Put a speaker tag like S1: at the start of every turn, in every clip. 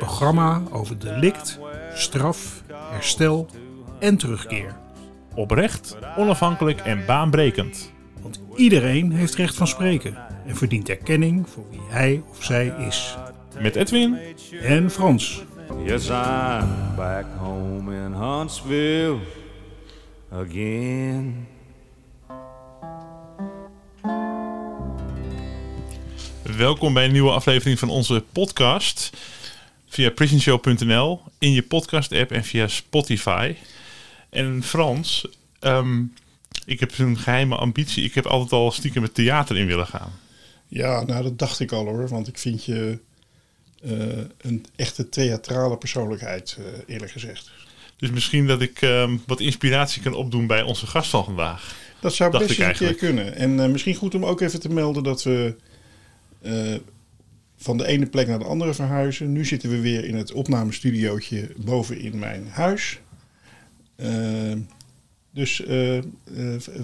S1: programma over delict, straf, herstel en terugkeer.
S2: Oprecht, onafhankelijk en baanbrekend.
S1: Want iedereen heeft recht van spreken en verdient erkenning voor wie hij of zij is.
S2: Met Edwin
S1: En Frans.
S3: Yes, I'm back home in Huntsville again.
S2: welkom bij een nieuwe aflevering van onze podcast. Via prisonshow.nl, in je podcast app en via Spotify. En Frans, ehm, ik heb een geheime ambitie. Ik heb altijd al stiekem het theater in willen gaan.
S4: Ja, nou dat dacht ik al hoor. Want ik vind je eh, een echte theatrale persoonlijkheid, eh, eerlijk gezegd.
S2: Dus misschien dat ik ehm, wat inspiratie kan opdoen bij onze gast van vandaag.
S4: Dat zou best een keer kunnen. En eh, misschien goed om ook even te melden dat we van de ene plek naar de andere verhuizen. Nu zitten we weer in het opnamestudiootje boven in mijn huis. Eh, dus eh, eh,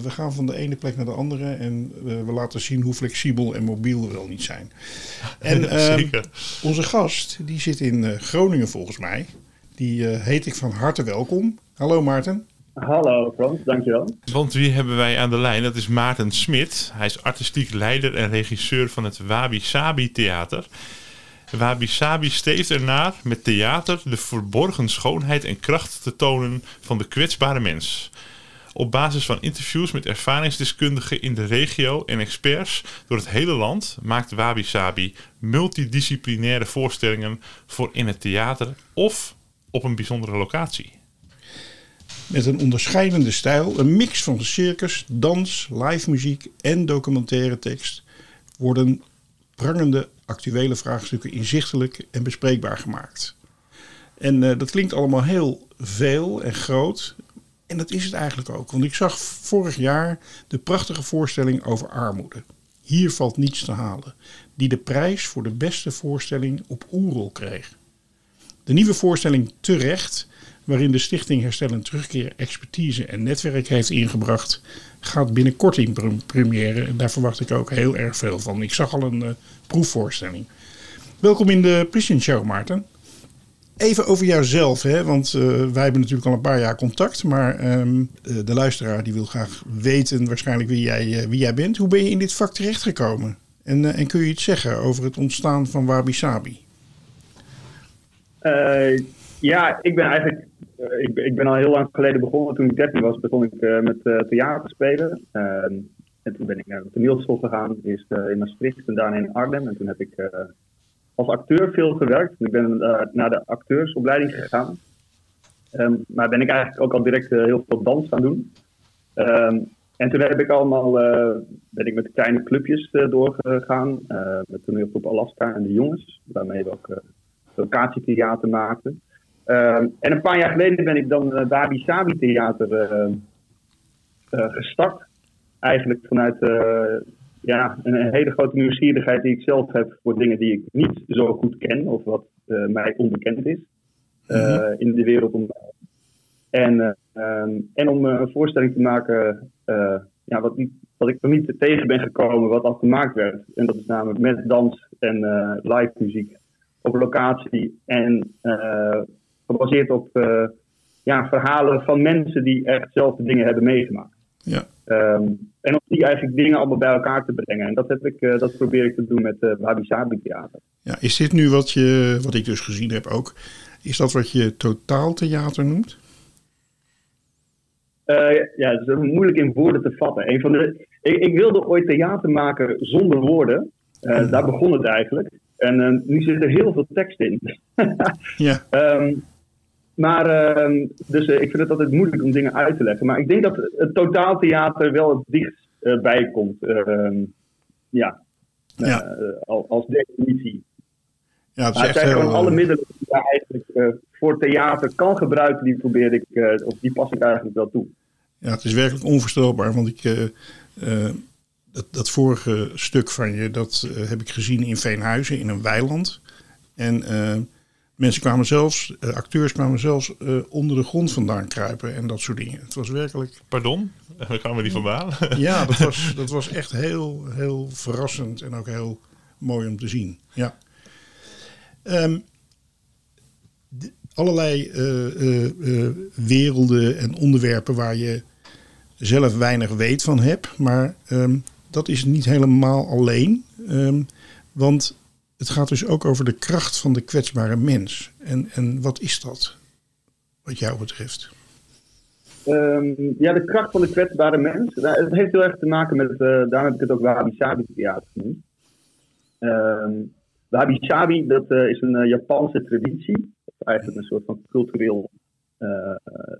S4: we gaan van de ene plek naar de andere en we laten zien hoe flexibel en mobiel we wel niet zijn. En ehm,
S2: Zeker.
S4: Onze gast, die zit in Groningen volgens mij. Die heet ik van harte welkom. Hallo Maarten.
S5: Hallo Frans, dankjewel.
S2: Want wie hebben wij aan de lijn? Dat is Maarten Smit. Hij is artistiek leider en regisseur van het Wabi Sabi Theater. Wabi Sabi streeft ernaar met theater de verborgen schoonheid en kracht te tonen van de kwetsbare mens. Op basis van interviews met ervaringsdeskundigen in de regio en experts door het hele land maakt Wabi Sabi multidisciplinaire voorstellingen voor in het theater of op een bijzondere locatie.
S4: Met een onderscheidende stijl, een mix van circus, dans, live muziek en documentaire tekst worden prangende actuele vraagstukken inzichtelijk en bespreekbaar gemaakt. En eh, dat klinkt allemaal heel veel en groot. En dat is het eigenlijk ook. Want ik zag vorig jaar de prachtige voorstelling over armoede. Hier valt niets te halen. Die de prijs voor de beste voorstelling op Oerol kreeg. De nieuwe voorstelling Terecht, waarin de Stichting Herstel en Terugkeer expertise en netwerk heeft ingebracht, gaat binnenkort in pre- première. En daar verwacht ik ook heel erg veel van. Ik zag al een eh, proefvoorstelling. Welkom in de Prison Show, Maarten. Even over jouzelf, hè? want eh, wij hebben natuurlijk al een paar jaar contact. Maar ehm, eh, de luisteraar die wil graag weten waarschijnlijk wie jij, wie jij bent. Hoe ben je in dit vak terechtgekomen? En, en kun je iets zeggen over het ontstaan van Wabi Sabi?
S5: Ja, ik ben eigenlijk, eh, ik, ik ben al heel lang geleden begonnen. Toen ik 13 was, begon ik eh, met eh, theater spelen. Ehm, en toen ben ik naar de toneelschool gegaan, eerst in Maastricht en daarna in Arnhem. En toen heb ik als acteur veel gewerkt. Ik ben naar de acteursopleiding gegaan. Ehm, maar ben ik eigenlijk ook al direct heel veel dans gaan doen. Ehm, en toen heb ik allemaal, ben ik met kleine clubjes doorgegaan. met toneelgroep Alaska en de jongens, waarmee we ook locatietheater maakten. Ehm, en een paar jaar geleden ben ik dan het Wabi Sabi Theater eh, eh, gestart. Eigenlijk vanuit eh, ja, een, hele grote nieuwsgierigheid die ik zelf heb voor dingen die ik niet zo goed ken of wat eh, mij onbekend is eh, in de wereld om mij heen. En, eh, ehm, en om eh, een voorstelling te maken eh, ja, wat, niet, wat ik nog niet tegen ben gekomen, wat al gemaakt werd. En dat is namelijk met dans en eh, live muziek op locatie en eh, gebaseerd op eh, ja, verhalen van mensen die echt zelf de dingen hebben meegemaakt.
S4: Ja.
S5: Ehm, en om die eigenlijk dingen allemaal bij elkaar te brengen. En dat, heb ik, eh, dat probeer ik te doen met uh, Wabi Sabi Theater.
S4: Ja, is dit nu wat, je, wat ik dus gezien heb ook, is dat wat je totaaltheater noemt?
S5: Uh, ja, het is moeilijk in woorden te vatten. Een van de, ik, ik wilde ooit theater maken zonder woorden. Uh, daar begon het eigenlijk. En nu zit er heel veel tekst in.
S4: ja.
S5: Um, maar uh, dus ik vind het altijd moeilijk om dingen uit te leggen. Maar ik denk dat het totaaltheater wel het dichtst uh, bij komt. Uh, ja,
S4: ja.
S5: als definitie.
S4: Ja, het is
S5: Maar
S4: echt
S5: zijn
S4: heel...
S5: gewoon alle
S4: eh,
S5: middelen die je eigenlijk eh, voor theater kan gebruiken, die probeer ik, eh, of die pas ik eigenlijk wel toe.
S4: Ja, het is werkelijk onvoorstelbaar. Want ik, eh, eh, dat, dat vorige stuk van je, dat eh, heb ik gezien in Veenhuizen, in een weiland. En eh, mensen kwamen zelfs, eh, acteurs kwamen zelfs eh, onder de grond vandaan kruipen en dat soort dingen. Het was werkelijk,
S2: Pardon? Daar gaan we die van behalen.
S4: ja, dat was, dat was echt heel, heel verrassend en ook heel mooi om te zien. Ja. Ehm, allerlei eh, werelden en onderwerpen waar je zelf weinig weet van hebt. Maar ehm, dat is niet helemaal alleen. Ehm, want het gaat dus ook over de kracht van de kwetsbare mens. En, en wat is dat, wat jou betreft?
S5: Ehm, ja, de kracht van de kwetsbare mens. Het heeft heel erg te maken met, eh daarom heb ik het ook Wabi Sabi theater genoemd. Ehm Wabi Sabi, dat eh, is een eh, Japanse traditie. Eigenlijk een soort van cultureel, eh, eh,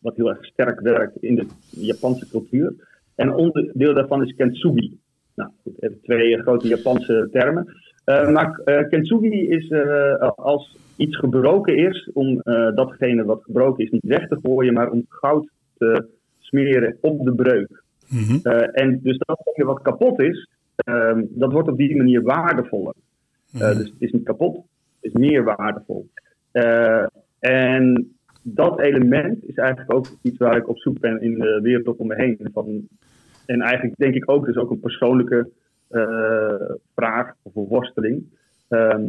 S5: wat heel erg sterk werkt in de Japanse cultuur. En onderdeel daarvan is kintsugi. Nou, goed, twee grote Japanse termen. Eh, maar eh, kintsugi is eh, als iets gebroken is, om datgene wat gebroken is niet weg te gooien, maar om goud te smeren op de breuk.
S4: Mhm.
S5: En dus datgene wat kapot is, ehm, dat wordt op die manier waardevoller. Eh, dus het is niet kapot, het is meer waardevol. En dat element is eigenlijk ook iets waar ik op zoek ben in de wereld om me heen. Van, en eigenlijk denk ik ook, dus ook een persoonlijke vraag of een worsteling. ehm,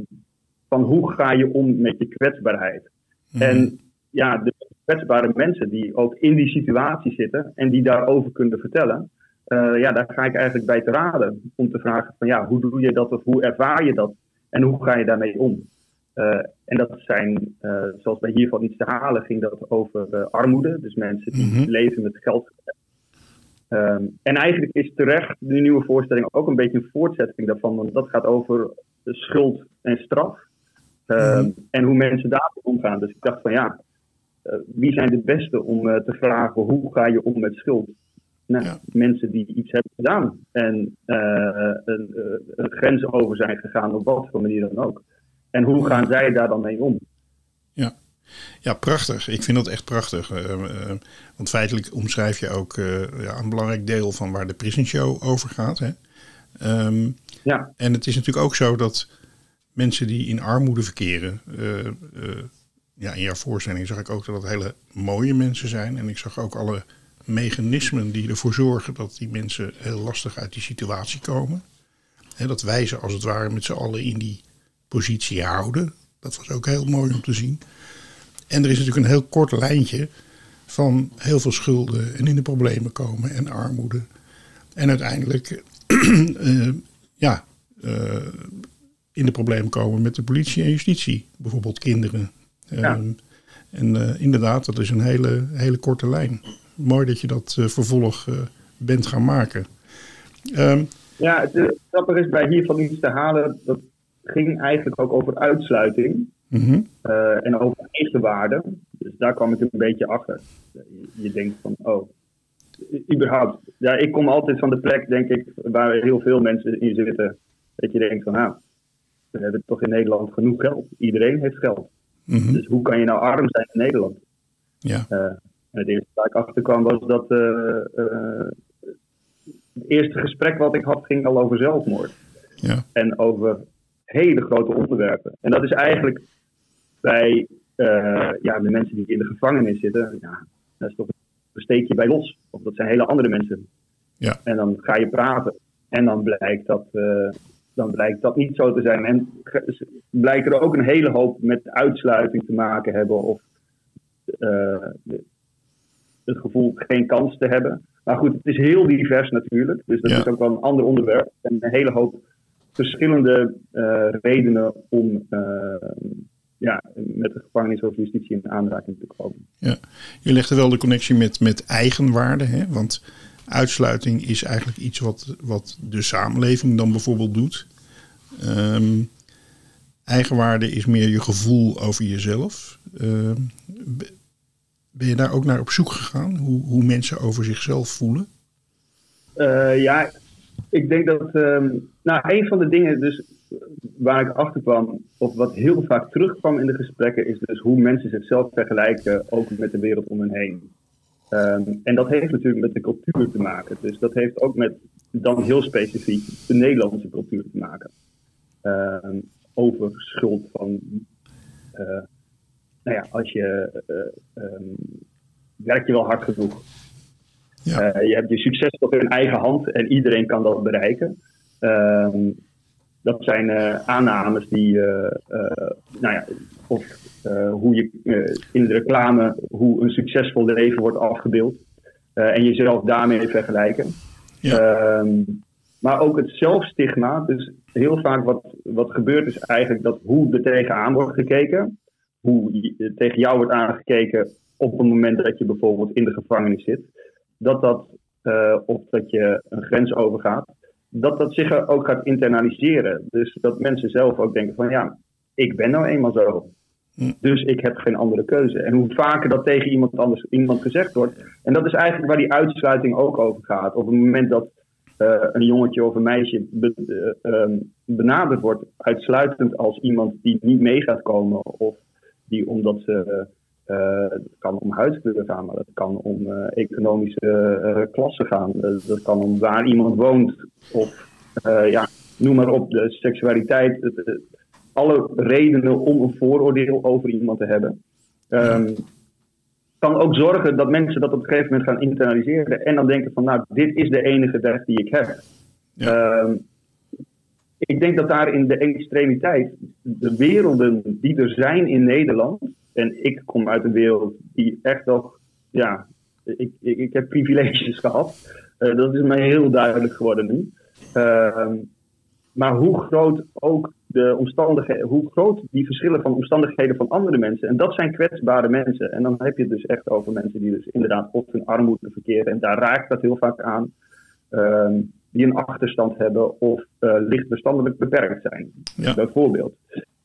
S5: van hoe ga je om met je kwetsbaarheid? En ja, de kwetsbare mensen die ook in die situatie zitten en die daarover kunnen vertellen. eh, ja, daar ga ik eigenlijk bij te raden. Om te vragen van ja, hoe doe je dat of hoe ervaar je dat? En hoe ga je daarmee om? Eh, en dat zijn, eh, zoals bij hiervan iets te halen, ging dat over eh, armoede. Dus mensen die
S4: Mhm.
S5: leven met geld. Ehm, en eigenlijk is terecht de nieuwe voorstelling ook een beetje een voortzetting daarvan. Want dat gaat over schuld en straf. Ehm, En hoe mensen daarmee omgaan. Dus ik dacht van ja, eh, wie zijn de beste om eh, te vragen hoe ga je om met schuld? Nou,
S4: Ja.
S5: Mensen die iets hebben gedaan en eh, een, een grens over zijn gegaan, op wat voor manier dan ook. En hoe gaan zij daar dan mee om?
S4: Ja, prachtig. Ik vind dat echt prachtig. Eh, eh, want feitelijk omschrijf je ook eh, ja, een belangrijk deel van waar de Prison Show over gaat. Hè? Ehm,
S5: Ja,
S4: en het is natuurlijk ook zo dat mensen die in armoede verkeren. ja, in jouw voorstelling zag ik ook dat het hele mooie mensen zijn. En ik zag ook alle mechanismen die ervoor zorgen dat die mensen heel lastig uit die situatie komen. Hè, dat wij ze als het ware met z'n allen in die positie houden. Dat was ook heel mooi om te zien. En er is natuurlijk een heel kort lijntje van heel veel schulden en in de problemen komen en armoede. En uiteindelijk eh, ja, eh, in de problemen komen met de politie en justitie. Bijvoorbeeld kinderen.
S5: Ja.
S4: Ehm, en eh, inderdaad, dat is een hele, hele korte lijn. Mooi dat je dat vervolg bent gaan maken. Ehm,
S5: ja het grappige is bij hiervan iets te halen. Dat ging eigenlijk ook over uitsluiting.
S4: Mhm,
S5: eh, en over eigenwaarde. Dus daar kwam ik een beetje achter. Je, je denkt van, oh, überhaupt. Ja, ik kom altijd van de plek, denk ik, waar heel veel mensen in zitten. Dat je denkt van, nou, we hebben toch in Nederland genoeg geld. Iedereen heeft geld.
S4: mhm,
S5: Dus hoe kan je nou arm zijn in Nederland?
S4: ja,
S5: Eh, en het eerste waar ik achter kwam was dat eh, het eerste gesprek wat ik had ging al over zelfmoord
S4: ja,
S5: en over hele grote onderwerpen. En dat is eigenlijk bij eh, ja, de mensen die in de gevangenis zitten, ja, dat is toch een steekje bij los. Of dat zijn hele andere mensen.
S4: Ja.
S5: En dan ga je praten en dan blijkt dat, eh, dan blijkt dat niet zo te zijn. En blijkt er ook een hele hoop met uitsluiting te maken hebben of eh, het gevoel geen kans te hebben. Maar goed, het is heel divers natuurlijk. Dus dat
S4: Ja.
S5: is ook wel een ander onderwerp. En een hele hoop verschillende redenen om ja, met de gevangenis of justitie in aanraking te komen.
S4: ja. Je legde wel de connectie met, met eigenwaarde. Hè? Want uitsluiting is eigenlijk iets wat, wat de samenleving dan bijvoorbeeld doet. Ehm, eigenwaarde is meer je gevoel over jezelf. Ehm, be- ben je daar ook naar op zoek gegaan? Hoe, hoe mensen over zichzelf voelen?
S5: Eh, ja, ik denk dat. ehm, nou, een van de dingen. Dus waar ik achter kwam, of wat heel vaak terugkwam in de gesprekken, is dus hoe mensen zichzelf vergelijken, ook met de wereld om hen heen. Ehm, en dat heeft natuurlijk met de cultuur te maken. Dus dat heeft ook met dan heel specifiek de Nederlandse cultuur te maken. Ehm, over schuld van, uh, nou ja, als je, uh, um, werk je wel hard genoeg. Ja. Uh, je hebt je succes toch in eigen hand en iedereen kan dat bereiken. Um, dat zijn aannames die, nou ja, of hoe je in de reclame, hoe een succesvol leven wordt afgebeeld. en jezelf daarmee vergelijken. Ja. Um, maar ook het zelfstigma. Dus heel vaak wat, wat gebeurt is eigenlijk dat hoe er tegenaan wordt gekeken. Hoe tegen jou wordt aangekeken op het moment dat je bijvoorbeeld in de gevangenis zit. Dat dat, uh, of dat je een grens overgaat. Dat dat zich ook gaat internaliseren. Dus dat mensen zelf ook denken van ja, ik ben nou eenmaal zo. Hm. Dus ik heb geen andere keuze. En hoe vaker dat tegen iemand anders iemand gezegd wordt. En dat is eigenlijk waar die uitsluiting ook over gaat. Op het moment dat uh, een jongetje of een meisje be, uh, benaderd wordt uitsluitend als iemand die niet mee gaat komen. Of die omdat ze. Het kan om huidskleur gaan, maar het kan om economische klasse gaan. dat kan om waar iemand woont. Of ja, noem maar op, de seksualiteit. alle redenen om een vooroordeel over iemand te hebben. Um, kan ook zorgen dat mensen dat op een gegeven moment gaan internaliseren. En dan denken van, nou, dit is de enige weg die ik heb. Ehm, ik denk dat daar in de extremiteit, de werelden die er zijn in Nederland. En ik kom uit een wereld die echt nog, ja, ik, ik, ik heb privileges gehad. Uh, dat is mij heel duidelijk geworden nu. Ehm, maar hoe groot ook de omstandigheden, hoe groot die verschillen van omstandigheden van andere mensen. En dat zijn kwetsbare mensen. En dan heb je het dus echt over mensen die dus inderdaad op hun armoede verkeren. En daar raakt dat heel vaak aan. Ehm, die een achterstand hebben of uh, licht verstandelijk beperkt zijn. Bijvoorbeeld.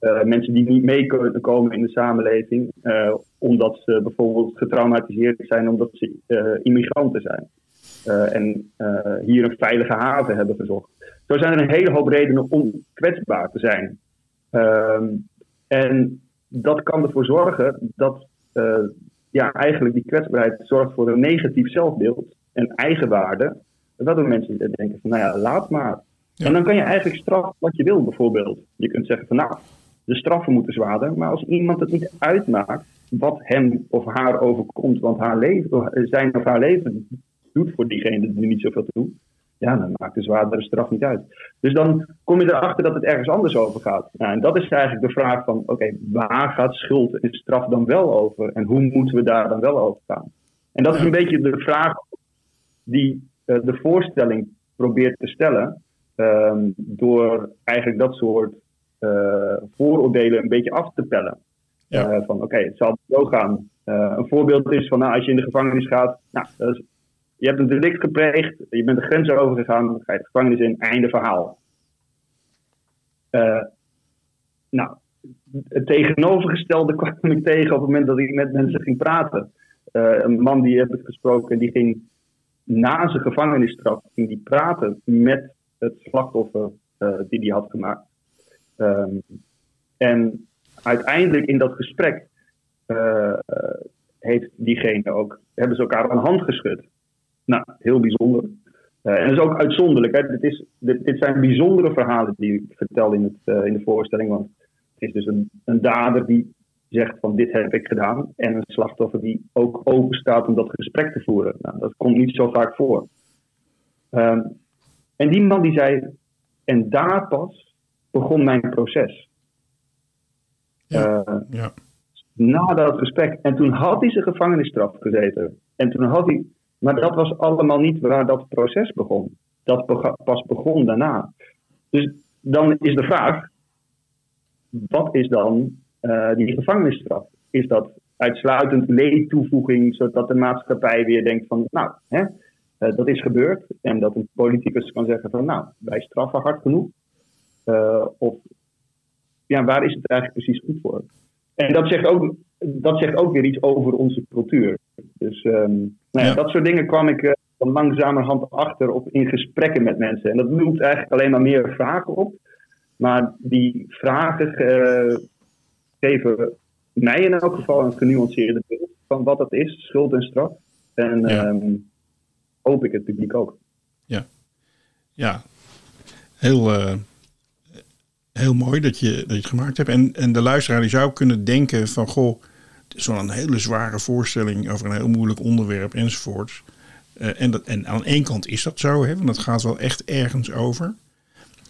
S5: Uh, mensen die niet mee kunnen komen in de samenleving, uh, omdat ze bijvoorbeeld getraumatiseerd zijn omdat ze immigranten zijn. en hier een veilige haven hebben gezocht. Zo zijn er een hele hoop redenen om kwetsbaar te zijn. Um, en dat kan ervoor zorgen dat ja, eigenlijk die kwetsbaarheid zorgt voor een negatief zelfbeeld en eigenwaarde. Waardoor mensen denken van, nou ja, laat maar. En dan kan je eigenlijk straffen wat je wil, bijvoorbeeld. Je kunt zeggen van, nou, de straffen moeten zwaarder. Maar als iemand het niet uitmaakt wat hem of haar overkomt, want haar leven, zijn of haar leven doet voor diegene die niet zoveel te doen, ja, dan maakt de zwaardere straf niet uit. Dus dan kom je erachter dat het ergens anders over gaat. Nou, en dat is eigenlijk de vraag van, oké, waar gaat schuld en straf dan wel over? En hoe moeten we daar dan wel over gaan? En dat is een beetje de vraag die uh, de voorstelling probeert te stellen. Uh, door eigenlijk dat soort vooroordelen een beetje af te pellen. Ja. Uh, van oké, okay, het zal zo gaan. een voorbeeld is van nou, als je in de gevangenis gaat, nou, je hebt een delict gepleegd, je bent de grens overgegaan, dan ga je de gevangenis in, einde verhaal. Uh, nou, het tegenovergestelde kwam ik tegen op het moment dat ik met mensen ging praten. Uh, een man die heb ik gesproken, die ging na zijn gevangenisstraf ging die praten met het slachtoffer uh, die hij had gemaakt. Um, en uiteindelijk in dat gesprek heeft diegene ook, hebben ze elkaar een hand geschud. Nou, heel bijzonder. Uh, en dat is ook uitzonderlijk. Hè? Dit, is, dit, zijn bijzondere verhalen die ik vertel in, het, uh, in de voorstelling. Want het is dus een, een dader die zegt van dit heb ik gedaan. En een slachtoffer die ook open staat om dat gesprek te voeren. Nou, dat komt niet zo vaak voor. Um, en die man die zei, en daar pas begon mijn proces.
S1: Ja, uh, ja.
S5: Na dat gesprek. En toen had hij zijn gevangenisstraf gezeten. En toen had hij maar dat was allemaal niet waar dat proces begon. Dat pas begon daarna. Dus dan is de vraag: wat is dan uh, die gevangenisstraf? Is dat uitsluitend leedtoevoeging, zodat de maatschappij weer denkt van, nou, hè, uh, dat is gebeurd. En dat een politicus kan zeggen van, nou, wij straffen hard genoeg. Uh, of, ja, waar is het eigenlijk precies goed voor? En dat zegt ook, dat zegt ook weer iets over onze cultuur. Dus um, nou ja, dat soort dingen kwam ik uh, langzamerhand achter op in gesprekken met mensen. En dat roept eigenlijk alleen maar meer vragen op. Maar die vragen eh, geven mij in elk geval een genuanceerde beeld van wat het is, schuld en straf. En
S4: Ja.
S5: ehm, hoop ik het publiek ook.
S4: Ja, heel, eh, heel mooi dat je, dat je het gemaakt hebt. En, en de luisteraar die zou kunnen denken van... goh, een hele zware voorstelling over een heel moeilijk onderwerp enzovoorts. Eh, en, dat, en aan één kant is dat zo, hè, want het gaat wel echt ergens over.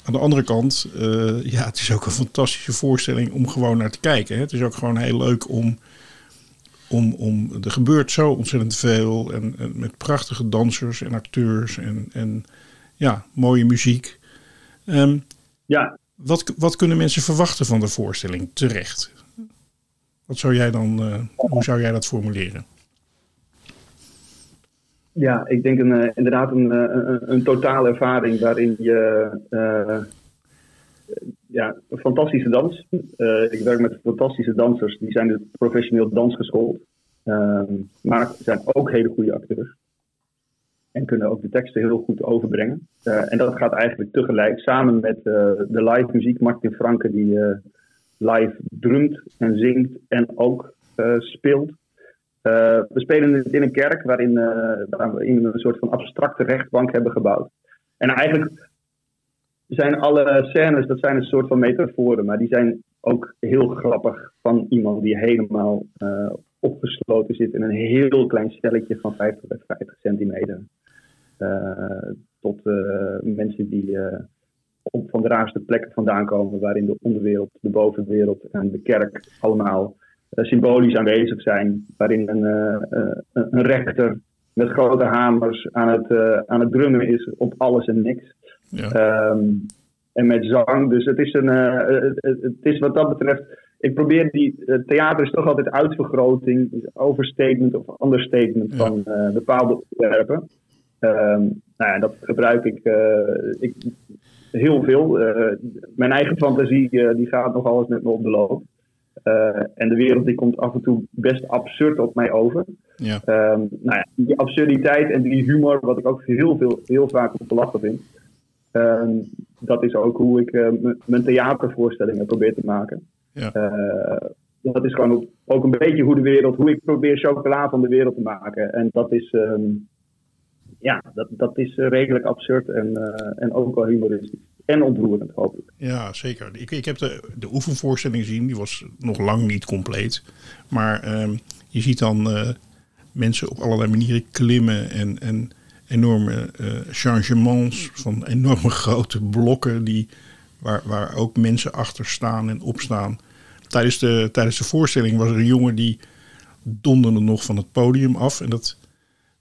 S4: Aan de andere kant, eh, ja, het is ook een fantastische voorstelling om gewoon naar te kijken. Hè. Het is ook gewoon heel leuk om, om, om... Er gebeurt zo ontzettend veel en, en met prachtige dansers en acteurs en... en ja, mooie muziek. Ehm,
S5: Ja,
S4: wat, wat kunnen mensen verwachten van de voorstelling terecht? Wat zou jij dan, eh, hoe zou jij dat formuleren?
S5: Ja, ik denk een, eh, inderdaad een, eh, een, een totale ervaring waarin je ja, een fantastische dans. Ik werk met fantastische dansers, die zijn dus professioneel dansgeschoold. Maar zijn ook hele goede acteurs. En kunnen ook de teksten heel goed overbrengen. Eh, en dat gaat eigenlijk tegelijk samen met eh, de live muziek. Martin Franke die eh, live drumt en zingt en ook speelt. We spelen het in een kerk waarin, eh, waar we een soort van abstracte rechtbank hebben gebouwd. En eigenlijk zijn alle scènes, dat zijn een soort van metaforen, maar die zijn ook heel grappig van iemand die helemaal opgesloten zit in een heel klein stelletje van 50 bij 50 centimeter. Eh, tot eh, mensen die eh, op van de raarste plekken vandaan komen, waarin de onderwereld, de bovenwereld en de kerk allemaal symbolisch aanwezig zijn. Waarin een, een rechter met grote hamers aan het, aan het drummen is op alles en niks.
S4: Ja,
S5: Ehm, en met zang. Dus het is, een, het, is wat dat betreft. Ik probeer die. theater is toch altijd uitvergroting, overstatement of understatement
S4: Ja.
S5: van bepaalde onderwerpen. Ehm, nou ja, dat gebruik ik, eh, ik heel veel. Eh, mijn eigen fantasie eh, die gaat nog alles met me op de loop. En de wereld die komt af en toe best absurd op mij over.
S4: ja,
S5: Ehm, nou ja, die absurditeit en die humor, wat ik ook heel, veel, heel vaak op te lachen vind. ehm, dat is ook hoe ik m- mijn theatervoorstellingen probeer te maken.
S4: Ja.
S5: Dat is gewoon ook- ook een beetje hoe de wereld, hoe ik probeer chocola van de wereld te maken. En dat is, ja, dat, dat is eh, redelijk absurd en, eh, en ook wel humoristisch. En ontroerend, hoop ik.
S4: ja zeker. Ik, ik heb de, de oefenvoorstelling gezien, die was nog lang niet compleet. Maar ehm, je ziet dan eh, mensen op allerlei manieren klimmen en, en enorme changements van enorme grote blokken die, waar, waar ook mensen achter staan en opstaan. Tijdens de, tijdens de voorstelling was er een jongen die donderde nog van het podium af. En dat,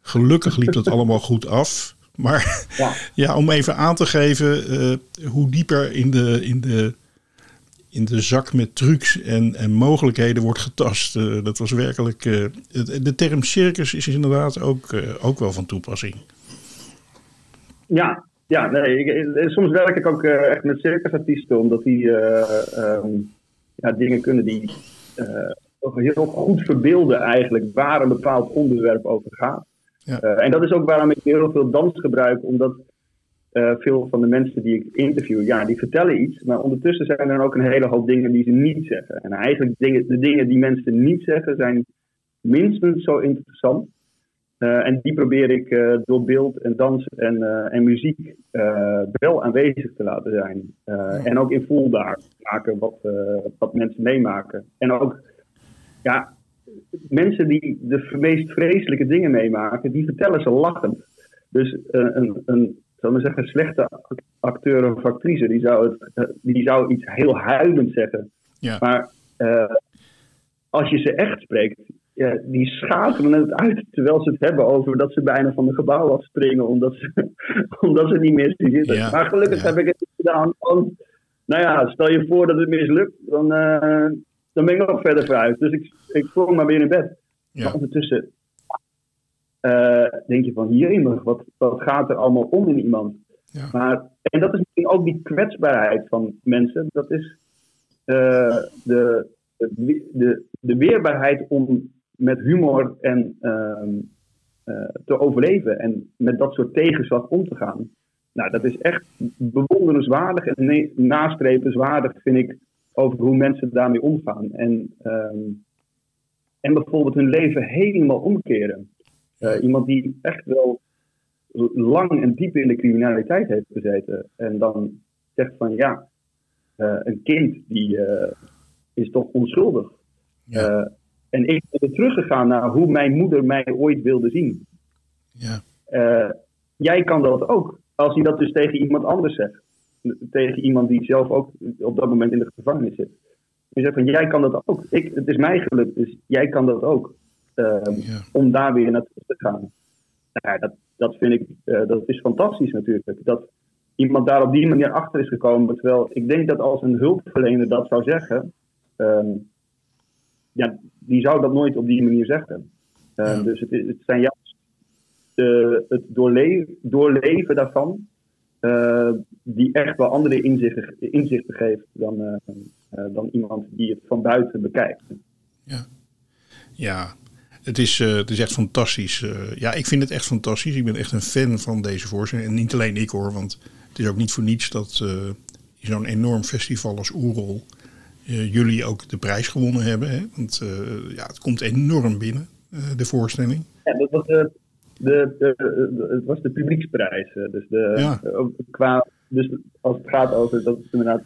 S4: gelukkig liep dat allemaal goed af. Maar
S5: Ja.
S4: ja, om even aan te geven eh, hoe dieper in de, in, de, in de zak met trucs en, en mogelijkheden wordt getast. eh, dat was werkelijk. eh, de term circus is inderdaad ook, ook wel van toepassing.
S5: Ja, ja nee, ik- soms werk ik ook echt met circusartiesten, omdat die eh, ehm, ja, dingen kunnen die heel goed verbeelden eigenlijk waar een bepaald onderwerp over gaat.
S4: Ja.
S5: Eh, en dat is ook waarom ik heel veel dans gebruik, omdat eh, veel van de mensen die ik interview, ja, die vertellen iets, maar ondertussen zijn er ook een hele hoop dingen die ze niet zeggen. En eigenlijk dingen, de dingen die mensen niet zeggen zijn minstens zo interessant. Eh, en die probeer ik door beeld en dans en, en muziek wel aanwezig te laten zijn. En ook in voelbaar maken wat, wat mensen meemaken. En ook, ja, mensen die de meest vreselijke dingen meemaken, die vertellen ze lachend. Dus eh, een, een, zal maar zeggen, slechte acteur of actrice, die zou, het, eh, die zou iets heel huilend zeggen.
S4: Ja.
S5: Maar eh, als je ze echt spreekt, ja, die schateren het uit terwijl ze het hebben over dat ze bijna van de gebouw afspringen omdat ze, omdat ze niet meer zitten.
S4: Ja,
S5: Maar gelukkig heb ik het niet gedaan. Want, nou ja, stel je voor dat het mislukt, dan, dan ben ik nog verder vooruit. Dus ik, ik sprong maar weer in bed.
S4: Ja.
S5: Maar ondertussen eh, denk je van hierin, wat, wat gaat er allemaal om in iemand?
S4: Ja.
S5: Maar, en dat is misschien ook die kwetsbaarheid van mensen. Dat is eh, de, de, de, weerbaarheid om met humor en, ehm, eh, te overleven en met dat soort tegenslag om te gaan. Nou, dat is echt bewonderenswaardig en nastrepenswaardig, vind ik, over hoe mensen daarmee omgaan. En, ehm, en bijvoorbeeld hun leven helemaal omkeren. Eh, iemand die echt wel lang en diep in de criminaliteit heeft gezeten. En dan zegt van ja, eh, een kind die eh, is toch onschuldig.
S4: Ja.
S5: En ik ben weer teruggegaan naar hoe mijn moeder mij ooit wilde zien.
S4: Ja.
S5: Jij kan dat ook. Als hij dat dus tegen iemand anders zegt. Tegen iemand die zelf ook op dat moment in de gevangenis zit. Je zegt van jij kan dat ook. Ik, het is mij gelukt, dus jij kan dat ook. Eh,
S4: Ja.
S5: Om daar weer naartoe te gaan. Ja, dat, dat vind ik, eh, dat is fantastisch natuurlijk. Dat iemand daar op die manier achter is gekomen. Terwijl ik denk dat als een hulpverlener dat zou zeggen. ehm, ja, die zou dat nooit op die manier zeggen. Eh,
S4: Ja.
S5: Dus het, is- het zijn juist het doorle- doorleven daarvan. Eh, die echt wel andere inzichten, inzichten geeft dan, eh, eh, dan iemand die het van buiten bekijkt.
S4: Ja, het is, eh, het is echt fantastisch. Eh, ja, ik vind het echt fantastisch. Ik ben echt een fan van deze voorstelling. En niet alleen ik hoor, want het is ook niet voor niets dat eh, zo'n enorm festival als Oerol eh, jullie ook de prijs gewonnen hebben. Hè? Want eh, ja, het komt enorm binnen, eh, de voorstelling.
S5: Ja, dat was de, de, de, de- het was de publieksprijs. Dus, de,
S4: Ja.
S5: eh, qua, dus als het gaat over dat het inderdaad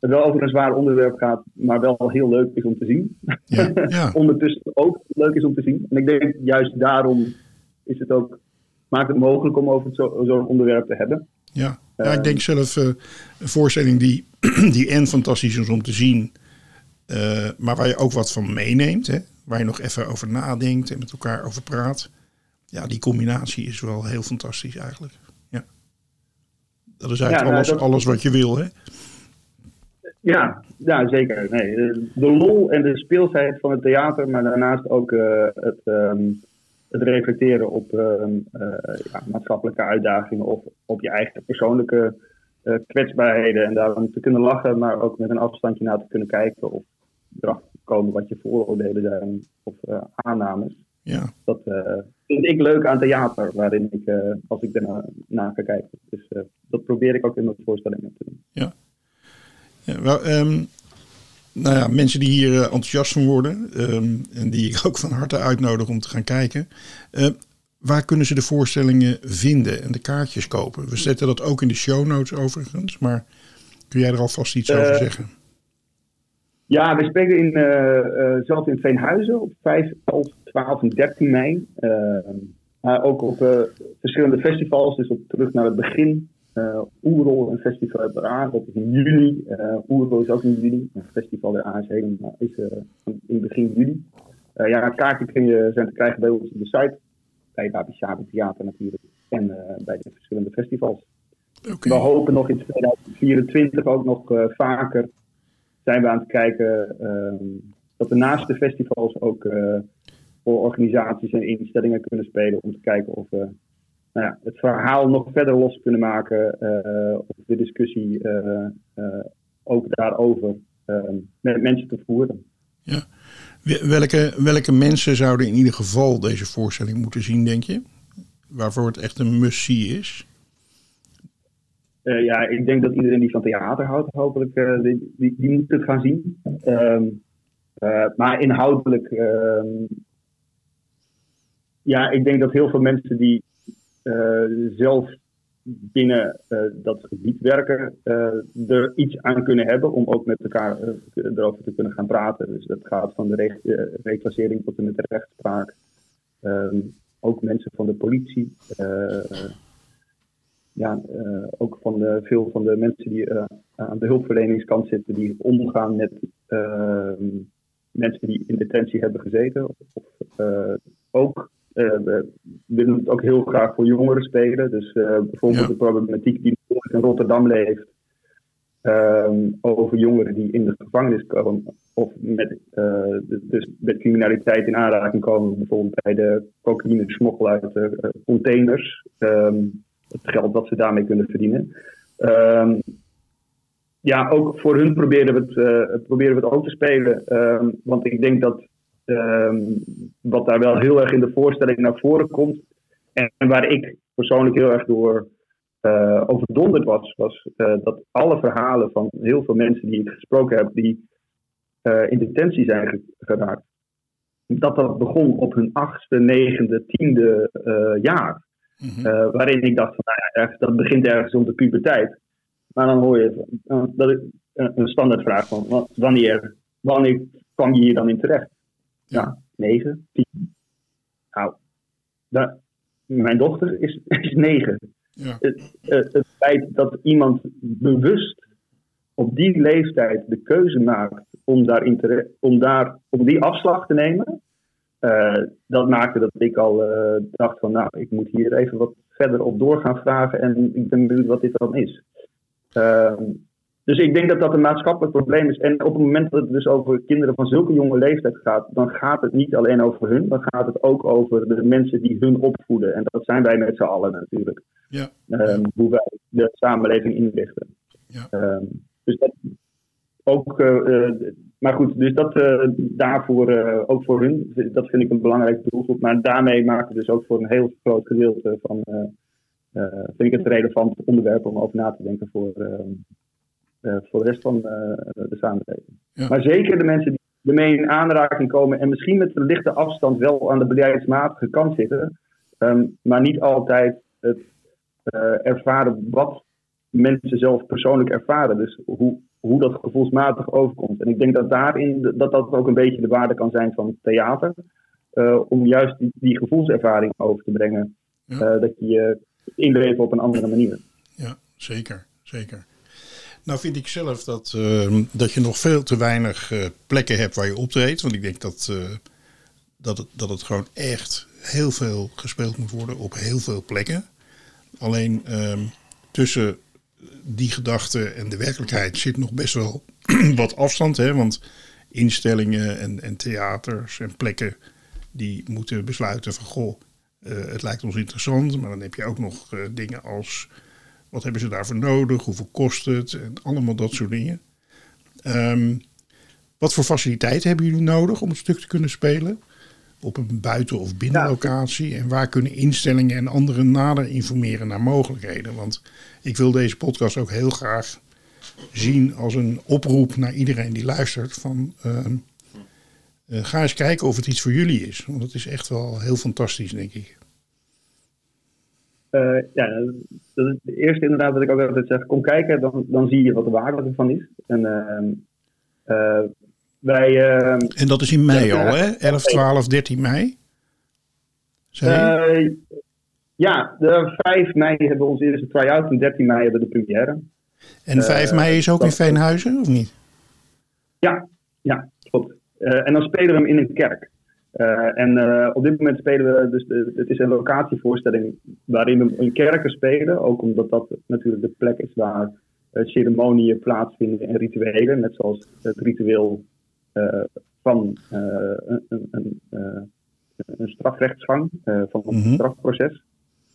S5: het wel over een zwaar onderwerp gaat, maar wel heel leuk is om te zien.
S4: Ja, ja.
S5: Ondertussen ook leuk is om te zien. En ik denk juist daarom is het ook, maakt het mogelijk om over zo- zo'n onderwerp te hebben.
S4: Ja, ja ik denk zelf eh, een voorstelling die, die en fantastisch is om te zien, eh, maar waar je ook wat van meeneemt. Hè? Waar je nog even over nadenkt en met elkaar over praat. Ja, die combinatie is wel heel fantastisch eigenlijk. Ja. Dat is eigenlijk
S5: Ja, nou,
S4: alles,
S5: dat-
S4: alles wat je wil. Hè?
S5: Ja, ja zeker. Nee, eh, de lol en de speelsheid van het theater, maar daarnaast ook eh, het, ehm, het reflecteren op ehm, eh, ja, maatschappelijke uitdagingen of op je eigen persoonlijke kwetsbaarheden. En daarom te kunnen lachen, maar ook met een afstandje naar te kunnen kijken of erachter te komen wat je vooroordelen zijn of aannames.
S4: Ja,
S5: Dat vind ik leuk aan theater, waarin ik, eh, als ik ernaar naar ga kijken. Dus eh, dat probeer ik ook in mijn voorstellingen te doen.
S4: ja. wel, ehm, nou ja, mensen die hier eh, enthousiast van worden ehm, en die ik ook van harte uitnodig om te gaan kijken. waar kunnen ze de voorstellingen vinden en de kaartjes kopen? We zetten dat ook in de show notes overigens, maar kun jij er alvast iets over zeggen?
S5: Ja, we spelen in, zelf in Veenhuizen op 5, 11, 12 en 13 mei. Eh, maar ook op eh, verschillende festivals, dus op, terug naar het begin. Eh Oerol, een festival uit Aar, dat is in juli. Eh Oerol is ook in juli. Een festival in Aar is, helemaal, is in begin juli. Ja, kaarten kun je, zijn te krijgen bij ons op de site. Bij Babi Theater natuurlijk. En bij de verschillende festivals. We hopen nog in 2024 ook nog vaker zijn we aan het kijken ehm, dat we naast de festivals ook voor organisaties en instellingen kunnen spelen om te kijken of we nou ja, het verhaal nog verder los kunnen maken eh, of de discussie eh, eh, ook daarover met mensen te voeren.
S4: Wel- welke, welke mensen zouden in ieder geval deze voorstelling moeten zien, denk je? Waarvoor het echt een must-see is?
S5: Ja, ik denk dat iedereen die van theater houdt, hopelijk, die, die, die moet het gaan zien. Ehm, eh, maar inhoudelijk, ehm, ja, ik denk dat heel veel mensen die eh, zelf binnen eh, dat gebied werken, eh, er iets aan kunnen hebben om ook met elkaar erover te kunnen gaan praten. Dus dat gaat van de re- reclassering tot en met de rechtspraak. Ehm, ook mensen van de politie. ja, ook van veel van de mensen die aan de hulpverleningskant zitten, die omgaan met ehm, mensen die in detentie hebben gezeten. Of, ook, we willen het ook heel graag voor jongeren spelen. Dus eh, bijvoorbeeld
S4: Ja.
S5: de problematiek die in Rotterdam leeft. ehm, over jongeren die in de gevangenis komen of met, eh, dus met criminaliteit in aanraking komen, bijvoorbeeld bij de cocaïne smokkel uit eh, containers. Ehm, het geld dat ze daarmee kunnen verdienen. Ehm, ja, ook voor hun proberen we het, eh, proberen we het ook te spelen. Want ik denk dat ehm, wat daar wel heel erg in de voorstelling naar voren komt. En waar ik persoonlijk heel erg door uh, overdonderd was, was uh, dat alle verhalen van heel veel mensen die ik gesproken heb, die uh, in detentie zijn geraakt, dat dat begon op hun achtste, negende, tiende jaar. Mm -hmm. waarin ik dacht van, nou dat begint ergens om de puberteit. Maar dan hoor je dat ik, een standaardvraag van, wanneer, wanneer kwam je hier dan in terecht? Ja, ja negen, tien. Nou, dat, mijn dochter is, is negen. Ja. Het, het, feit dat iemand bewust op die leeftijd de keuze maakt om, daarin te, om, daar, om die afslag te nemen, uh, dat maakte dat ik al uh, dacht van nou, ik moet hier even wat verder op door gaan vragen en ik ben benieuwd wat dit dan is. Uh, dus ik denk dat dat een maatschappelijk probleem is. En op het moment dat het dus over kinderen van zulke jonge leeftijd gaat, dan gaat het niet alleen over hun, dan gaat het ook over de mensen die hun opvoeden. En dat zijn wij met z'n allen natuurlijk. Ja. Um, hoe wij de samenleving inrichten. Ja. Um, dus dat ook, uh, maar goed, dus dat uh, daarvoor, uh, ook voor hun, dat vind ik een belangrijk doelgroep. Maar daarmee maken we dus ook voor een heel groot gedeelte van, vind ik het relevant onderwerp om over na te denken voor ehm, eh, voor de rest van eh, de samenleving. Maar zeker de mensen die ermee in aanraking komen en misschien met een lichte afstand wel aan de beleidsmatige kant zitten, ehm, maar niet altijd het uh, ervaren wat mensen zelf persoonlijk ervaren. Dus hoe, hoe dat gevoelsmatig overkomt. En ik denk dat daarin dat dat ook een beetje de waarde kan zijn van theater. Uh, om juist die, die, gevoelservaring over te brengen. Ja. dat je je inleven op een andere manier.
S4: Ja, zeker. Zeker. Nou vind ik zelf dat, uh, dat je nog veel te weinig uh, plekken hebt waar je optreedt. Want ik denk dat, uh, dat, het, dat het gewoon echt heel veel gespeeld moet worden op heel veel plekken. Alleen ehm, tussen die gedachte en de werkelijkheid zit nog best wel wat afstand. Hè? Want instellingen en, en theaters en plekken die moeten besluiten van goh, het lijkt ons interessant. Maar dan heb je ook nog dingen als wat hebben ze daarvoor nodig? Hoeveel kost het? En allemaal dat soort dingen. Um, wat voor faciliteiten hebben jullie nodig om het stuk te kunnen spelen? Op een buiten- of binnenlocatie? En waar kunnen instellingen en anderen nader informeren naar mogelijkheden? Want ik wil deze podcast ook heel graag zien als een oproep naar iedereen die luistert. Van, uh, uh, ga eens kijken of het iets voor jullie is. Want het is echt wel heel fantastisch, denk ik.
S5: Uh, ja, dat is het eerste inderdaad wat ik ook altijd zeg. Kom kijken, dan, dan zie je wat de waarde ervan is. En uh, wij... Uh,
S4: en dat is in mei al, hè? 11, 12, 13 mei?
S5: ja, de 5 mei hebben we onze eerste try-out en 13 mei hebben we de première.
S4: En 5 mei is ook in Veenhuizen, of niet?
S5: Ja, ja, klopt. en dan spelen we hem in een kerk. Uh, en uh, op dit moment spelen we, dus de, het is een locatievoorstelling waarin we in kerken spelen. Ook omdat dat natuurlijk de plek is waar uh, ceremonieën plaatsvinden en rituelen. Net zoals het ritueel van een, een, een strafrechtsgang, van een mm-hmm. strafproces.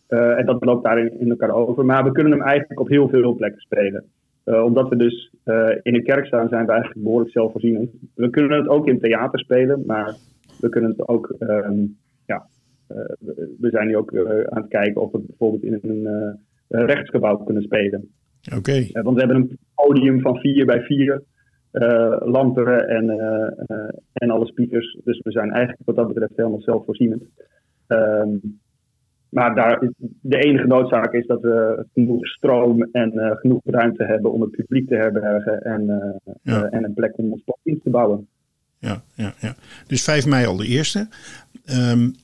S5: en dat loopt daarin in elkaar over. Maar we kunnen hem eigenlijk op heel veel plekken spelen. omdat we dus in een kerk staan, zijn we eigenlijk behoorlijk zelfvoorzienend. We kunnen het ook in theater spelen, maar we kunnen het ook, um, ja, uh, we zijn nu ook uh, aan het kijken of we bijvoorbeeld in een uh, rechtsgebouw kunnen spelen.
S4: Oké. Okay.
S5: want we hebben een podium van 4 bij 4 lampen en, en alle speakers. Dus we zijn eigenlijk wat dat betreft helemaal zelfvoorzienend. Um, maar daar, de enige noodzaak is dat we genoeg stroom en uh, genoeg ruimte hebben om het publiek te herbergen en, uh, ja. uh, en een plek om ons podium te bouwen
S4: ja, ja, ja. Dus 5 mei al de eerste. Um,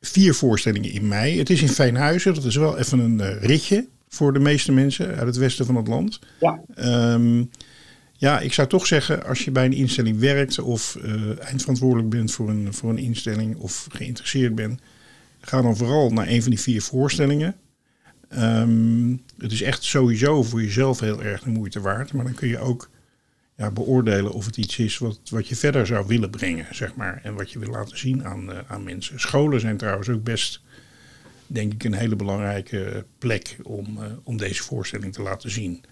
S4: vier voorstellingen in mei. Het is in Fijnhuizen. Dat is wel even een uh, ritje voor de meeste mensen uit het westen van het land.
S5: Ja.
S4: Um, ja, ik zou toch zeggen, als je bij een instelling werkt of uh, eindverantwoordelijk bent voor een, voor een instelling of geïnteresseerd bent, ga dan vooral naar een van die vier voorstellingen. Um, het is echt sowieso voor jezelf heel erg de moeite waard. Maar dan kun je ook ja, beoordelen of het iets is wat, wat je verder zou willen brengen, zeg maar. En wat je wil laten zien aan, uh, aan mensen. Scholen zijn trouwens ook best, denk ik, een hele belangrijke plek om, uh, om deze voorstelling te laten zien.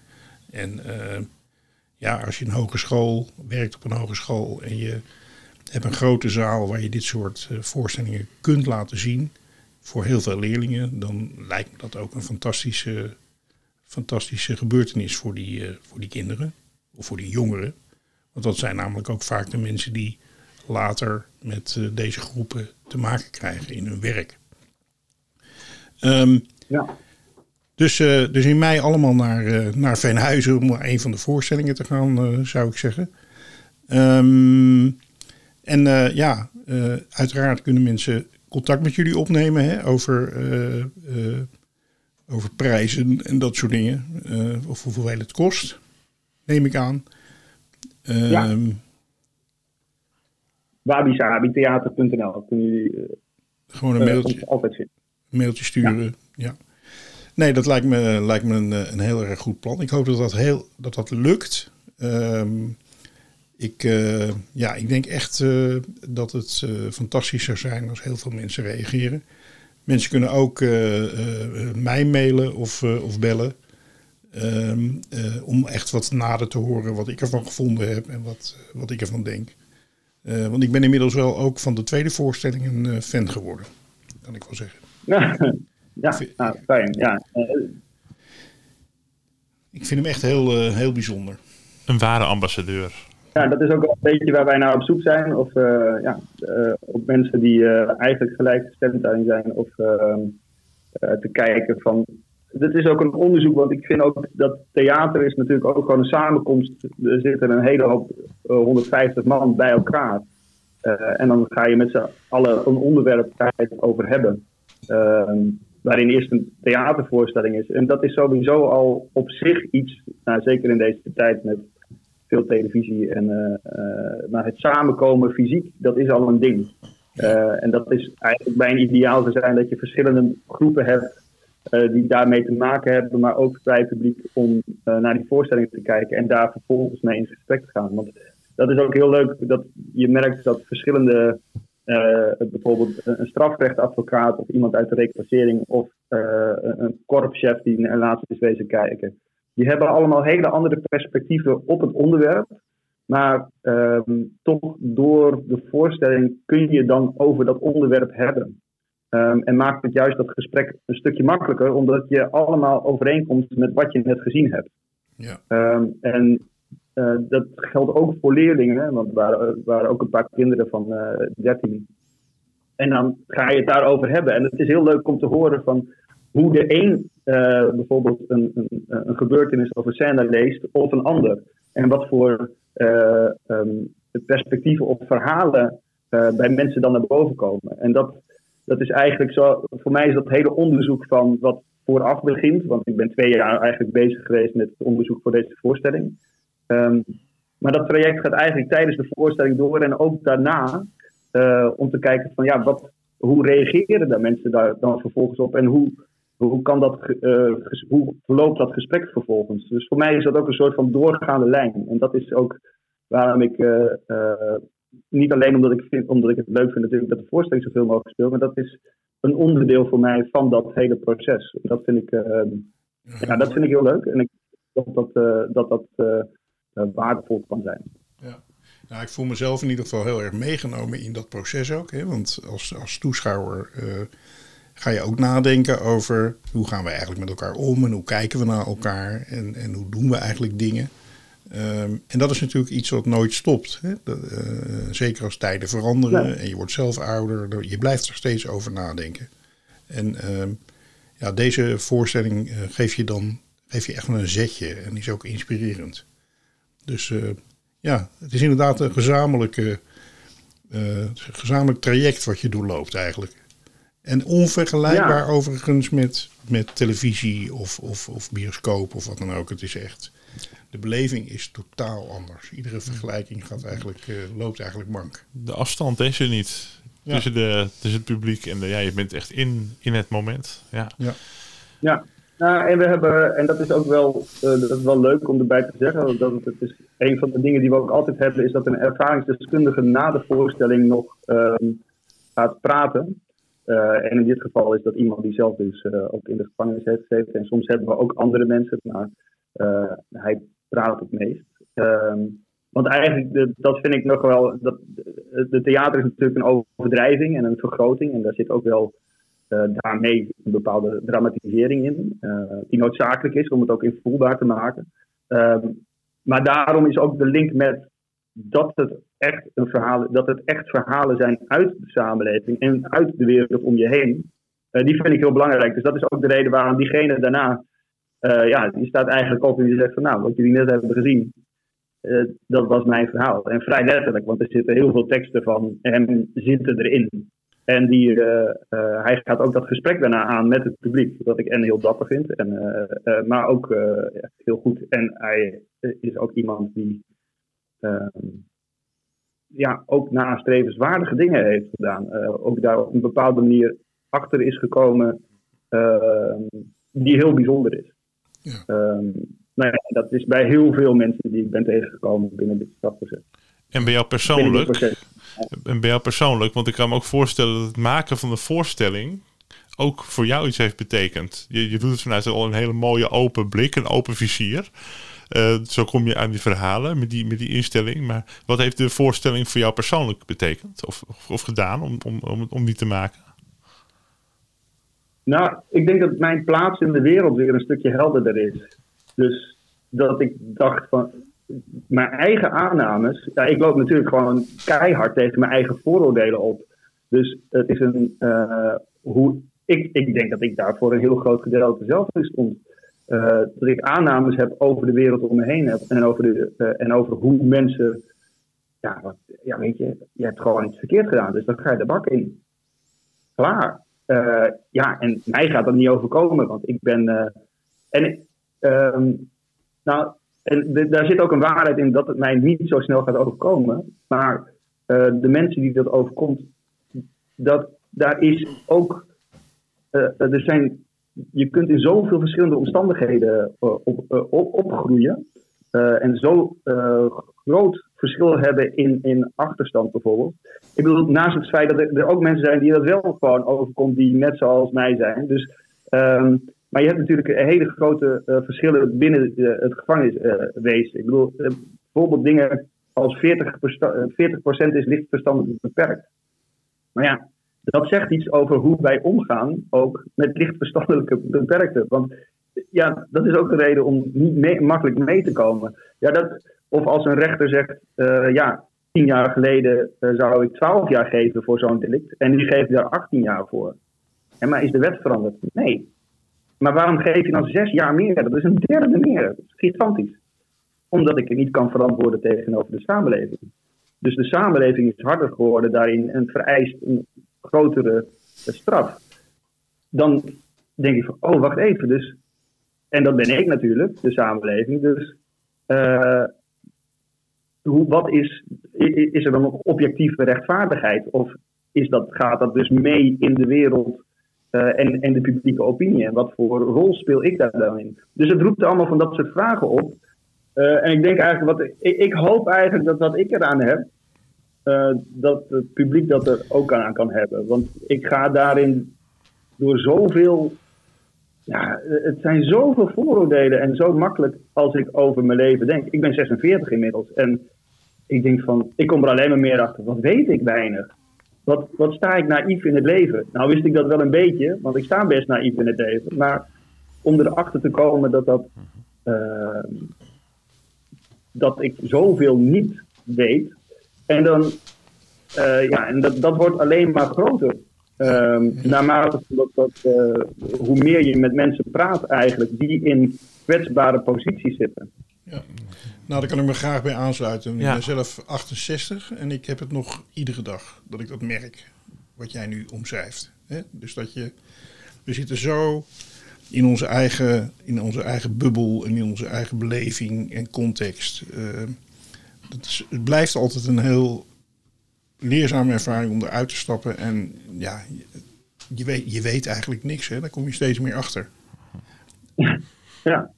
S4: En uh, ja, als je een hogeschool werkt op een hogeschool en je hebt een grote zaal waar je dit soort voorstellingen kunt laten zien voor heel veel leerlingen, dan lijkt me dat ook een fantastische fantastische gebeurtenis voor die, eh, voor die kinderen. Of voor die jongeren. Want dat zijn namelijk ook vaak de mensen die later met eh, deze groepen te maken krijgen in hun werk. Ehm,
S5: Ja.
S4: dus, eh, dus in mei allemaal naar, eh, naar Veenhuizen om een van de voorstellingen te gaan, zou ik zeggen. Ehm, en ja, uiteraard kunnen mensen contact met jullie opnemen hè, over, over prijzen en dat soort dingen. Of hoeveel het kost, neem ik aan.
S5: Ja. wabisabitheater.nl kunnen jullie eh,
S4: Gewoon een
S5: eh,
S4: mailtje.
S5: altijd
S4: mailtje sturen. Ja. Nee, dat lijkt me, lijkt me een, eh, een heel erg goed plan. Ik hoop dat dat, heel, dat, dat lukt. Ehm, ik, ja, ik denk echt dat het fantastisch zou zijn als heel veel mensen reageren. Mensen kunnen ook mij mailen of, of bellen. Ehm, eh, om echt wat nader te horen wat ik ervan gevonden heb en wat, wat ik ervan denk. Eh, want ik ben inmiddels wel ook van de tweede voorstelling een eh, fan geworden. Kan ik wel zeggen.
S5: ja, nou, fijn. Ja. Eh,
S4: Ik vind hem echt heel, eh, heel bijzonder.
S2: Een ware ambassadeur.
S5: ja, dat is ook wel een beetje waar wij naar op zoek zijn. Of eh, ja, eh, op mensen die eh, eigenlijk gelijkgestemd daarin zijn. Of ehm, eh, te kijken van. Dit is ook een onderzoek, want ik vind ook dat theater is natuurlijk ook gewoon een samenkomst. Er zitten een hele hoop, eh, 150 man bij elkaar. Eh, en dan ga je met z'n allen een onderwerp over hebben. Ehm, waarin eerst een theatervoorstelling is. En dat is sowieso al op zich iets, nou, zeker in deze tijd met veel televisie. En, eh, eh, maar het samenkomen fysiek, dat is al een ding. Eh, en dat is eigenlijk bij een ideaal te zijn dat je verschillende groepen hebt eh, die daarmee te maken hebben, maar ook vrij publiek om eh, naar die voorstelling te kijken en daar vervolgens mee in gesprek te gaan. Want dat is ook heel leuk, dat je merkt dat verschillende, eh, bijvoorbeeld een strafrechtadvocaat of iemand uit de reclassering of een een korpschef die naar laatst is wezen kijken, die hebben allemaal hele andere perspectieven op het onderwerp. Maar ehm, toch door de voorstelling kun je dan over dat onderwerp hebben. Ehm, en maakt het juist dat gesprek een stukje makkelijker, omdat je allemaal overeenkomt met wat je net gezien hebt.
S4: Ja.
S5: Ehm, en eh, dat geldt ook voor leerlingen, want er waren, waren ook een paar kinderen van eh 13. En dan ga je het daarover hebben. En het is heel leuk om te horen van hoe de een eh, bijvoorbeeld een, een, een gebeurtenis of een scène leest, of een ander. En wat voor ehm, perspectieven of verhalen bij mensen dan naar boven komen. En dat, dat is eigenlijk zo, voor mij is dat hele onderzoek van wat vooraf begint, want ik ben twee jaar eigenlijk bezig geweest met het onderzoek voor deze voorstelling. Ehm, maar dat traject gaat eigenlijk tijdens de voorstelling door en ook daarna eh, om te kijken van ja, wat, hoe reageren daar mensen daar dan vervolgens op en hoe, hoe, kan dat, eh, hoe verloopt dat gesprek vervolgens. Dus voor mij is dat ook een soort van doorgaande lijn. En dat is ook waarom ik, eh, niet alleen omdat ik, vind, omdat ik het leuk vind natuurlijk dat de voorstelling zoveel mogelijk speelt, maar dat is een onderdeel voor mij van dat hele proces. Dat vind ik, eh, ja, dat vind ik heel leuk en ik hoop dat dat, eh, dat, dat eh, eh, waardevol kan zijn.
S4: Ja. Nou, ik voel mezelf in ieder geval heel erg meegenomen in dat proces ook. Hè? Want als, als toeschouwer ga je ook nadenken over hoe gaan we eigenlijk met elkaar om en hoe kijken we naar elkaar en, en hoe doen we eigenlijk dingen. Ehm, en dat is natuurlijk iets wat nooit stopt. Hè? Dat, eh, zeker als tijden veranderen en je wordt zelf ouder, je blijft er steeds over nadenken. En ehm, ja, deze voorstelling eh, geef je dan geef je echt wel een zetje en is ook inspirerend. Dus eh, ja, het is inderdaad een gezamenlijke, gezamenlijk traject wat je doorloopt eigenlijk. En onvergelijkbaar overigens met, met televisie of, of, of bioscoop of wat dan ook. Het is echt, de beleving is totaal anders. Iedere vergelijking gaat eigenlijk, eh, loopt eigenlijk mank.
S2: De afstand is er niet.
S4: Ja.
S2: Tussen, de, tussen het publiek en de, ja, je bent echt in, in het moment. Ja.
S5: Ja, nou, en we hebben, en dat is ook wel, eh, dat is wel leuk om erbij te zeggen, dat het, het is een van de dingen die we ook altijd hebben, is dat een ervaringsdeskundige na de voorstelling nog ehm, gaat praten. Eh, en in dit geval is dat iemand die zelf dus eh, ook in de gevangenis heeft gezeten. En soms hebben we ook andere mensen, maar eh, hij praat het meest. Ehm, want eigenlijk, dat vind ik nog wel, dat, de, theater is natuurlijk een overdrijving en een vergroting. En daar zit ook wel eh, daarmee een bepaalde dramatisering in, eh, die noodzakelijk is om het ook invoelbaar te maken. Ehm, maar daarom is ook de link met dat het echt een verhaal, dat het echt verhalen zijn uit de samenleving en uit de wereld om je heen. die vind ik heel belangrijk. Dus dat is ook de reden waarom diegene daarna, eh, ja, die staat eigenlijk op en die zegt van nou, wat jullie net hebben gezien, eh, dat was mijn verhaal. En vrij letterlijk, want er zitten heel veel teksten van hem zitten erin. En die, eh, hij gaat ook dat gesprek daarna aan met het publiek. Wat ik en heel dapper vind, en, maar ook heel goed. En hij is ook iemand die ehm, ja, ook nastrevenswaardige dingen heeft gedaan. Ook daar op een bepaalde manier achter is gekomen ehm, die heel bijzonder is.
S4: Ja.
S5: Ehm, nou ja, dat is bij heel veel mensen die ik ben tegengekomen binnen dit strafproces.
S2: En bij jou persoonlijk, en bij jou persoonlijk, want ik kan me ook voorstellen dat het maken van de voorstelling ook voor jou iets heeft betekend. Je, je doet het vanuit al een hele mooie open blik, een open vizier. Eh, zo kom je aan die verhalen met die, met die instelling. Maar wat heeft de voorstelling voor jou persoonlijk betekend? Of, of, of gedaan om, om, om, om die te maken?
S5: Nou, ik denk dat mijn plaats in de wereld weer een stukje helderder is. Dus dat ik dacht van mijn eigen aannames. Ja, ik loop natuurlijk gewoon keihard tegen mijn eigen vooroordelen op. Dus het is een. eh, hoe, ik, ik denk dat ik daar voor een heel groot gedeelte zelf in stond. Eh, dat ik aannames heb over de wereld om me heen heb. En over, de, eh, en over hoe mensen. Ja, wat, ja, weet je, je hebt gewoon iets verkeerd gedaan. Dus dan ga je de bak in. Klaar. Eh, ja, en mij gaat dat niet overkomen, want ik ben. eh, en ehm, nou, en daar zit ook een waarheid in dat het mij niet zo snel gaat overkomen. Maar eh, de mensen die dat overkomt, dat, daar is ook. er zijn, je kunt in zoveel verschillende omstandigheden op, op, opgroeien. en zo groot verschil hebben in, in achterstand bijvoorbeeld. Ik bedoel, naast het feit dat er, ook mensen zijn die dat wel gewoon overkomt, die net zoals mij zijn. Dus, ehm, maar je hebt natuurlijk hele grote eh, verschillen binnen eh, het gevangeniswezen. ik bedoel, eh, bijvoorbeeld dingen als 40%, 40 is licht verstandelijk beperkt. Maar ja, dat zegt iets over hoe wij omgaan ook met licht verstandelijke beperkten. Want ja, dat is ook een reden om niet makkelijk mee te komen. Ja, dat, of als een rechter zegt, eh, ja, tien jaar geleden eh, zou ik 12 jaar geven voor zo'n delict. En die geeft daar 18 jaar voor. En maar is de wet veranderd? Nee. Maar waarom geef je dan zes jaar meer? Dat is een derde meer. Dat is gigantisch. Omdat ik het niet kan verantwoorden tegenover de samenleving. Dus de samenleving is harder geworden daarin en vereist een grotere eh, straf. Dan denk ik van, oh, wacht even. Dus, en dat ben ik natuurlijk, de samenleving. Dus eh, hoe, wat is, is er dan nog objectieve rechtvaardigheid? Of is dat, gaat dat dus mee in de wereld eh, en, en de publieke opinie? En wat voor rol speel ik daar dan in? Dus het roept allemaal van dat soort vragen op. Eh, en ik denk eigenlijk, wat, ik, hoop eigenlijk dat wat ik eraan heb, dat het publiek dat er ook aan kan hebben. Want ik ga daarin door zoveel. Ja, het zijn zoveel vooroordelen en zo makkelijk als ik over mijn leven denk. Ik ben 46 inmiddels en ik denk van, ik kom er alleen maar meer achter. Wat weet ik weinig? Wat, wat sta ik naïef in het leven? Nou wist ik dat wel een beetje, want ik sta best naïef in het leven. Maar om erachter te komen dat dat. eh, dat ik zoveel niet weet. En dan. eh, ja, en dat, dat wordt alleen maar groter. Ehm, naarmate dat, dat, eh, hoe meer je met mensen praat eigenlijk die in kwetsbare posities zitten.
S4: Nou, daar kan ik me graag bij aansluiten. Ik
S2: Ja.
S4: ben zelf 68 en ik heb het nog iedere dag dat ik dat merk. Wat jij nu omschrijft. Hè? Dus dat je. We zitten zo in onze, eigen, in onze eigen bubbel en in onze eigen beleving en context. Eh, dat is, het blijft altijd een heel leerzame ervaring om eruit te stappen. En ja, je, weet, je weet eigenlijk niks. Hè? Daar kom je steeds meer achter.
S5: Ja,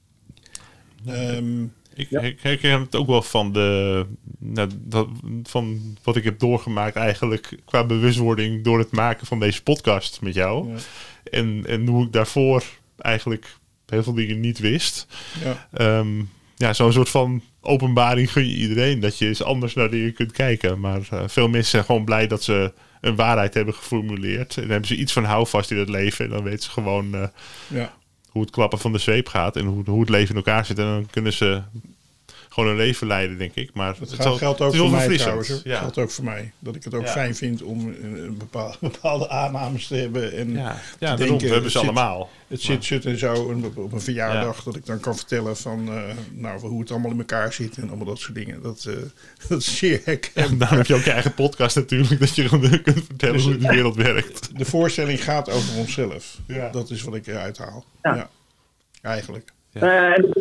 S4: Ehm,
S2: Ik, ik herken het ook wel van, de, nou, dat, van wat ik heb doorgemaakt eigenlijk qua bewustwording door het maken van deze podcast met jou.
S4: Ja.
S2: En, en hoe ik daarvoor eigenlijk heel veel dingen niet wist.
S4: ja.
S2: Ehm, ja, zo'n soort van openbaring gun je iedereen. Dat je eens anders naar dingen kunt kijken. Maar eh, veel mensen zijn gewoon blij dat ze een waarheid hebben geformuleerd. En dan hebben ze iets van houvast in het leven. En dan weten ze gewoon eh,
S4: Ja.
S2: hoe het klappen van de zweep gaat. En hoe, hoe het leven in elkaar zit. En dan kunnen ze gewoon een leven leiden, denk ik. Maar
S4: Dat
S2: het
S4: gaat,
S2: zal-
S4: geldt ook voor mij trouwens.
S2: Ja.
S4: geldt ook voor mij. Dat ik het ook
S2: Ja.
S4: fijn vind om een, bepaalde, bepaalde aannames te hebben. En
S2: Ja, ja
S4: te
S2: daarom,
S4: denken,
S2: we hebben ze
S4: zit-
S2: allemaal.
S4: Het zit, zit en zo en op, een verjaardag dat ik dan kan vertellen van eh, nou, hoe het allemaal in elkaar zit en allemaal dat soort dingen. Dat, eh, dat is zeer
S2: En
S4: herkenbaar.
S2: daarom heb je ook je eigen podcast natuurlijk. Dat je gewoon kunt vertellen
S4: Dus-
S2: hoe de wereld werkt.
S4: De voorstelling gaat over onszelf.
S2: Ja.
S4: Dat is wat ik eruit haal.
S5: Ja.
S4: Ja. Eigenlijk.
S5: Ja, en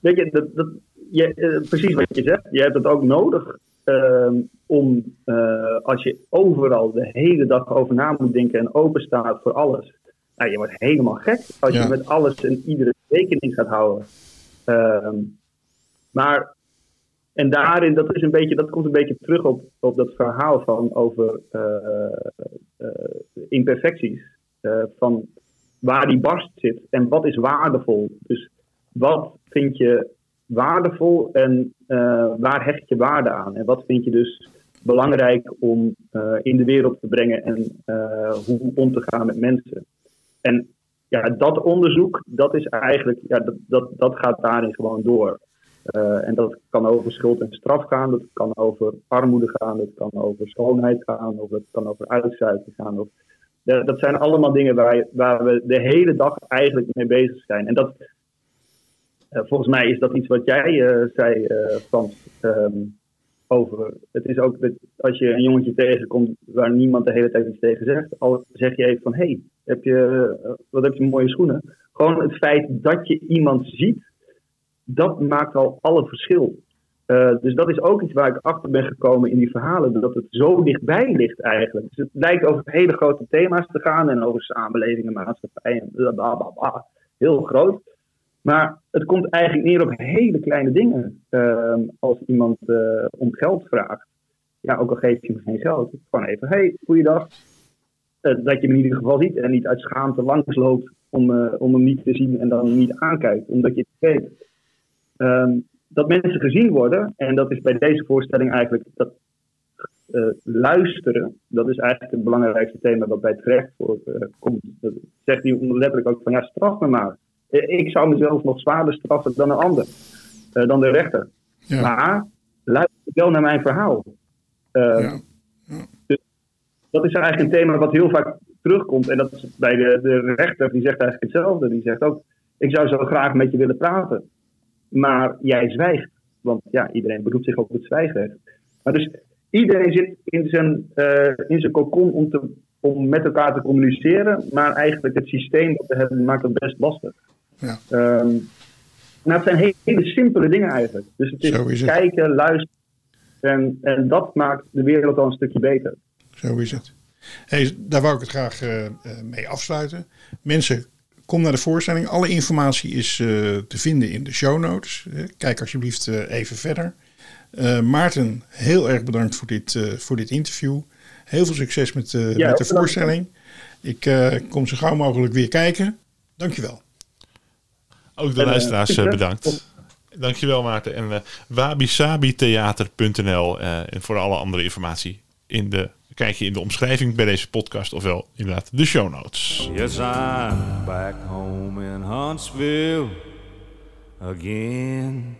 S5: weet je, dat, dat, je, eh, precies wat je zegt. Je hebt het ook nodig ehm, om, eh, als je overal de hele dag over na moet denken en open staat voor alles. Nou, je wordt helemaal gek als
S4: Ja.
S5: je met alles en iedere rekening gaat houden. Ehm, maar, en daarin, dat, is een beetje, dat komt een beetje terug op, op dat verhaal van over eh, imperfecties. Van waar die barst zit en wat is waardevol. Dus wat vind je waardevol en eh, waar hecht je waarde aan? En wat vind je dus belangrijk om eh, in de wereld te brengen en eh, hoe om te gaan met mensen? En ja, dat onderzoek, dat is eigenlijk, ja, dat, dat, dat gaat daarin gewoon door. En dat kan over schuld en straf gaan, dat kan over armoede gaan, dat kan over schoonheid gaan, of dat kan over uitsluiting gaan. Of, dat zijn allemaal dingen waar, waar we de hele dag eigenlijk mee bezig zijn. En dat, volgens mij is dat iets wat jij eh, zei, eh, Frans, ehm, over. Het is ook dat als je een jongetje tegenkomt waar niemand de hele tijd iets tegen zegt, al zeg je even van: hé, hey, heb je, eh, wat heb je mooie schoenen? Gewoon het feit dat je iemand ziet, dat maakt al alle verschil. Eh, dus dat is ook iets waar ik achter ben gekomen in die verhalen, dat het zo dichtbij ligt eigenlijk. Dus het lijkt over hele grote thema's te gaan en over samenleving en maatschappij en bla bla bla, bla. heel groot. Maar het komt eigenlijk neer op hele kleine dingen. Ehm, als iemand eh, om geld vraagt, ja, ook al geef je hem geen geld, gewoon even, hey, goeiedag. Eh, dat je hem in ieder geval ziet en niet uit schaamte langsloopt om, eh, om hem niet te zien en dan niet aankijkt, omdat je het weet. Ehm, dat mensen gezien worden, en dat is bij deze voorstelling eigenlijk dat luisteren, dat is eigenlijk het belangrijkste thema wat bij terecht voor komt. Dat zegt hij letterlijk ook van ja, straf me maar. Eh, Ik zou mezelf nog zwaarder straffen dan een ander, eh, dan de rechter.
S4: Ja.
S5: Maar luister wel naar mijn verhaal. Eh,
S4: Ja.
S5: dat is eigenlijk een thema wat heel vaak terugkomt. En dat is bij de, de rechter, die zegt eigenlijk hetzelfde. Die zegt ook, ik zou zo graag met je willen praten. Maar jij zwijgt. Want ja, iedereen beroept zich op het zwijgrecht. Maar dus iedereen zit in zijn, eh in zijn cocon om, te, om met elkaar te communiceren. Maar eigenlijk het systeem dat we hebben maakt het best lastig.
S4: Ja.
S5: Ehm, nou, het zijn hele, simpele dingen eigenlijk. Dus het is,
S4: Zo is het.
S5: kijken, luisteren. En, en dat maakt de wereld al een stukje beter.
S4: Zo is het. Hey, daar wou ik het graag eh, eh, mee afsluiten. Mensen, kom naar de voorstelling. Alle informatie is eh, te vinden in de show notes. Kijk alsjeblieft even verder. Maarten, heel erg bedankt voor dit, voor dit interview. Heel veel succes met,
S5: Ja,
S4: met de voorstelling. Ik kom zo gauw mogelijk weer kijken. Dankjewel.
S2: Ook de
S5: En, eh,
S2: luisteraars eh, bedankt. Dankjewel Maarten. En uh, wabisabitheater.nl eh, en voor alle andere informatie in de, kijk je in de omschrijving bij deze podcast ofwel inderdaad de show notes.
S6: Yes, I'm back home in Huntsville again.